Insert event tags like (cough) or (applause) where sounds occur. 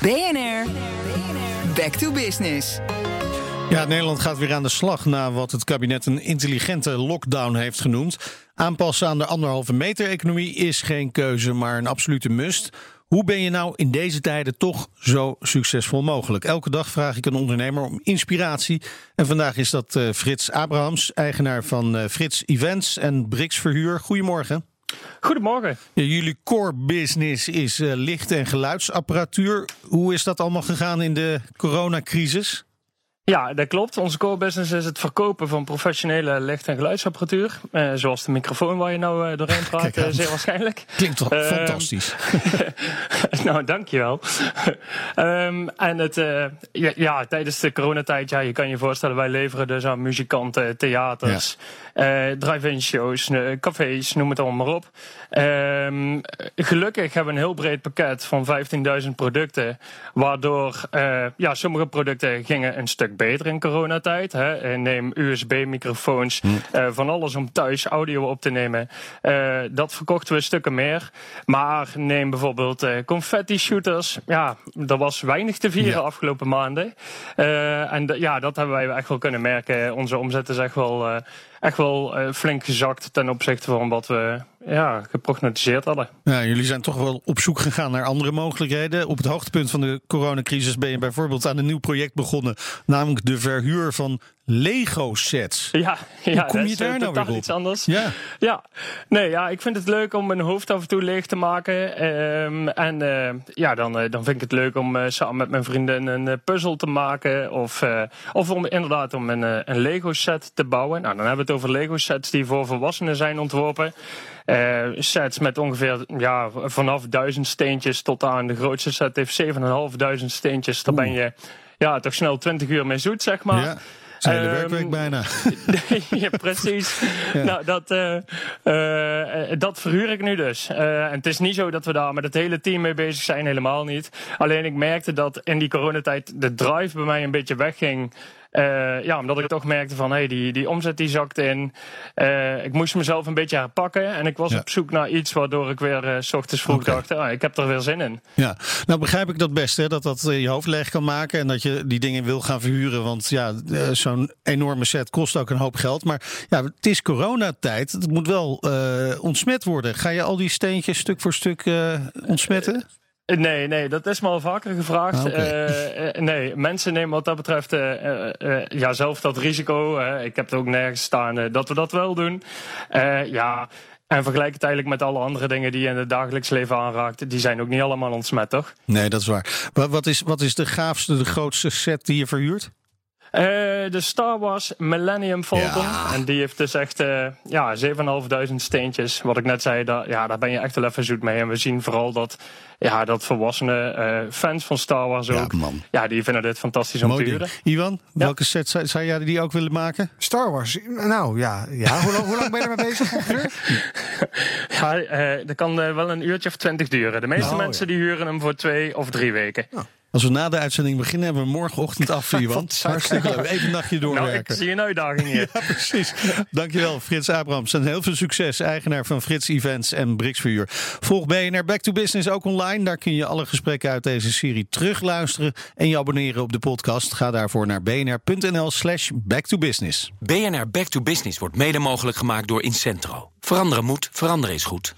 BNR, back to business. Ja, Nederland gaat weer aan de slag na wat het kabinet een intelligente lockdown heeft genoemd. Aanpassen aan de anderhalve meter economie is geen keuze, maar een absolute must. Hoe ben je nou in deze tijden toch zo succesvol mogelijk? Elke dag vraag ik een ondernemer om inspiratie. En vandaag is dat uh, Frits Abrahams, eigenaar van uh, Frits Events en Brix Verhuur. Goedemorgen. Goedemorgen. Jullie core business is uh, licht- en geluidsapparatuur. Hoe is dat allemaal gegaan in de coronacrisis? Ja, dat klopt. Onze core business is het verkopen van professionele licht- en geluidsapparatuur. Uh, zoals de microfoon waar je nou uh, doorheen praat, uh, zeer waarschijnlijk. Klinkt toch fantastisch. (laughs) nou, dankjewel. um, en het, ja, ja, tijdens de coronatijd, ja, je kan je voorstellen, wij leveren dus aan muzikanten, theaters, ja. drive-in shows, cafés, noem het allemaal maar op. Um, gelukkig hebben we een heel breed pakket van 15.000 producten, waardoor ja, sommige producten gingen een stuk beter in coronatijd. Hè. Neem USB-microfoons, hm. uh, van alles om thuis audio op te nemen. Uh, dat verkochten we stukken meer. Maar neem bijvoorbeeld confetti-shooters. Ja, er was weinig te vieren ja. afgelopen maanden. en ja, dat hebben wij echt wel kunnen merken. Onze omzet is echt wel, echt wel flink gezakt ten opzichte van wat we ja, geprognosticeerd hadden. Ja, jullie zijn toch wel op zoek gegaan naar andere mogelijkheden. Op het hoogtepunt van de coronacrisis ben je bijvoorbeeld aan een nieuw project begonnen, namelijk de verhuur van Lego-sets. Ja, ja, Hoe kom je daar nou weer op? iets anders. Ja. ja, nee, ja, ik vind het leuk om mijn hoofd af en toe leeg te maken. Um, en uh, ja, dan, uh, dan vind ik het leuk om uh, samen met mijn vrienden een puzzel te maken. Of, of om inderdaad om een, een Lego-set te bouwen. Nou, dan hebben we het over Lego-sets die voor volwassenen zijn ontworpen. Uh, sets met ongeveer ja, vanaf duizend steentjes tot aan de grootste set heeft 7.500 steentjes. Daar ben je ja, toch snel 20 uur mee zoet, zeg maar. Ja. Hele um, werkweek bijna. (laughs) ja, precies. Ja. Nou, dat, uh, uh, dat verhuur ik nu dus. Uh, en het is niet zo dat we daar met het hele team mee bezig zijn, helemaal niet. Alleen ik merkte dat in die coronatijd de drive bij mij een beetje wegging. Uh, ja, omdat ik toch merkte van hey, die, die omzet die zakte in. Uh, ik moest mezelf een beetje herpakken. En ik was ja. op zoek naar iets waardoor ik weer uh, s ochtends vroeg okay. dacht: ah, ik heb er weer zin in. Ja, nou begrijp ik dat best, hè, dat dat je hoofd leeg kan maken. En dat je die dingen wil gaan verhuren. Want ja, zo'n enorme set kost ook een hoop geld. Maar ja, het is coronatijd. Het moet wel ontsmet worden. Ga je al die steentjes stuk voor stuk ontsmetten? Nee, nee, dat is me al vaker gevraagd. Ah, okay. uh, nee, mensen nemen wat dat betreft uh, uh, ja, zelf dat risico. ik heb er ook nergens staan dat we dat wel doen. ja, en vergelijk het eigenlijk met alle andere dingen die je in het dagelijks leven aanraakt. Die zijn ook niet allemaal ontsmet, toch? Nee, dat is waar. Wat is, wat is de gaafste, de grootste set die je verhuurt? Uh, de Star Wars Millennium Falcon. Ja. En die heeft dus echt uh, ja, 7.500 steentjes. Wat ik net zei, daar, ja, daar ben je echt wel even zoet mee. En we zien vooral dat, ja, dat volwassenen uh, fans van Star Wars ook... Ja, man. ja die vinden dit fantastisch om te huren. Iwan, ja. welke set zou, zou jij die ook willen maken? Star Wars? Nou ja, ja. hoe, lang, hoe lang ben je ermee bezig ongeveer? (laughs) ja, dat kan wel een uurtje of twintig duren. De meeste Oh, mensen ja. die huren hem voor twee of drie weken. Als we na de uitzending beginnen, hebben we morgenochtend af, (laughs) Iwan. Hartstikke leuk. Even een nachtje Nou, ik doorwerken. zie een uitdaging (laughs) hier. Ja, precies. Dankjewel, Frits Abrams. En heel veel succes, eigenaar van Frits Events en Brix Verhuur. Volg BNR Back to Business ook online. Daar kun je alle gesprekken uit deze serie terugluisteren en je abonneren op de podcast. Ga daarvoor naar bnr.nl slash back to business. BNR Back to Business wordt mede mogelijk gemaakt door Incentro. Veranderen moet, veranderen is goed.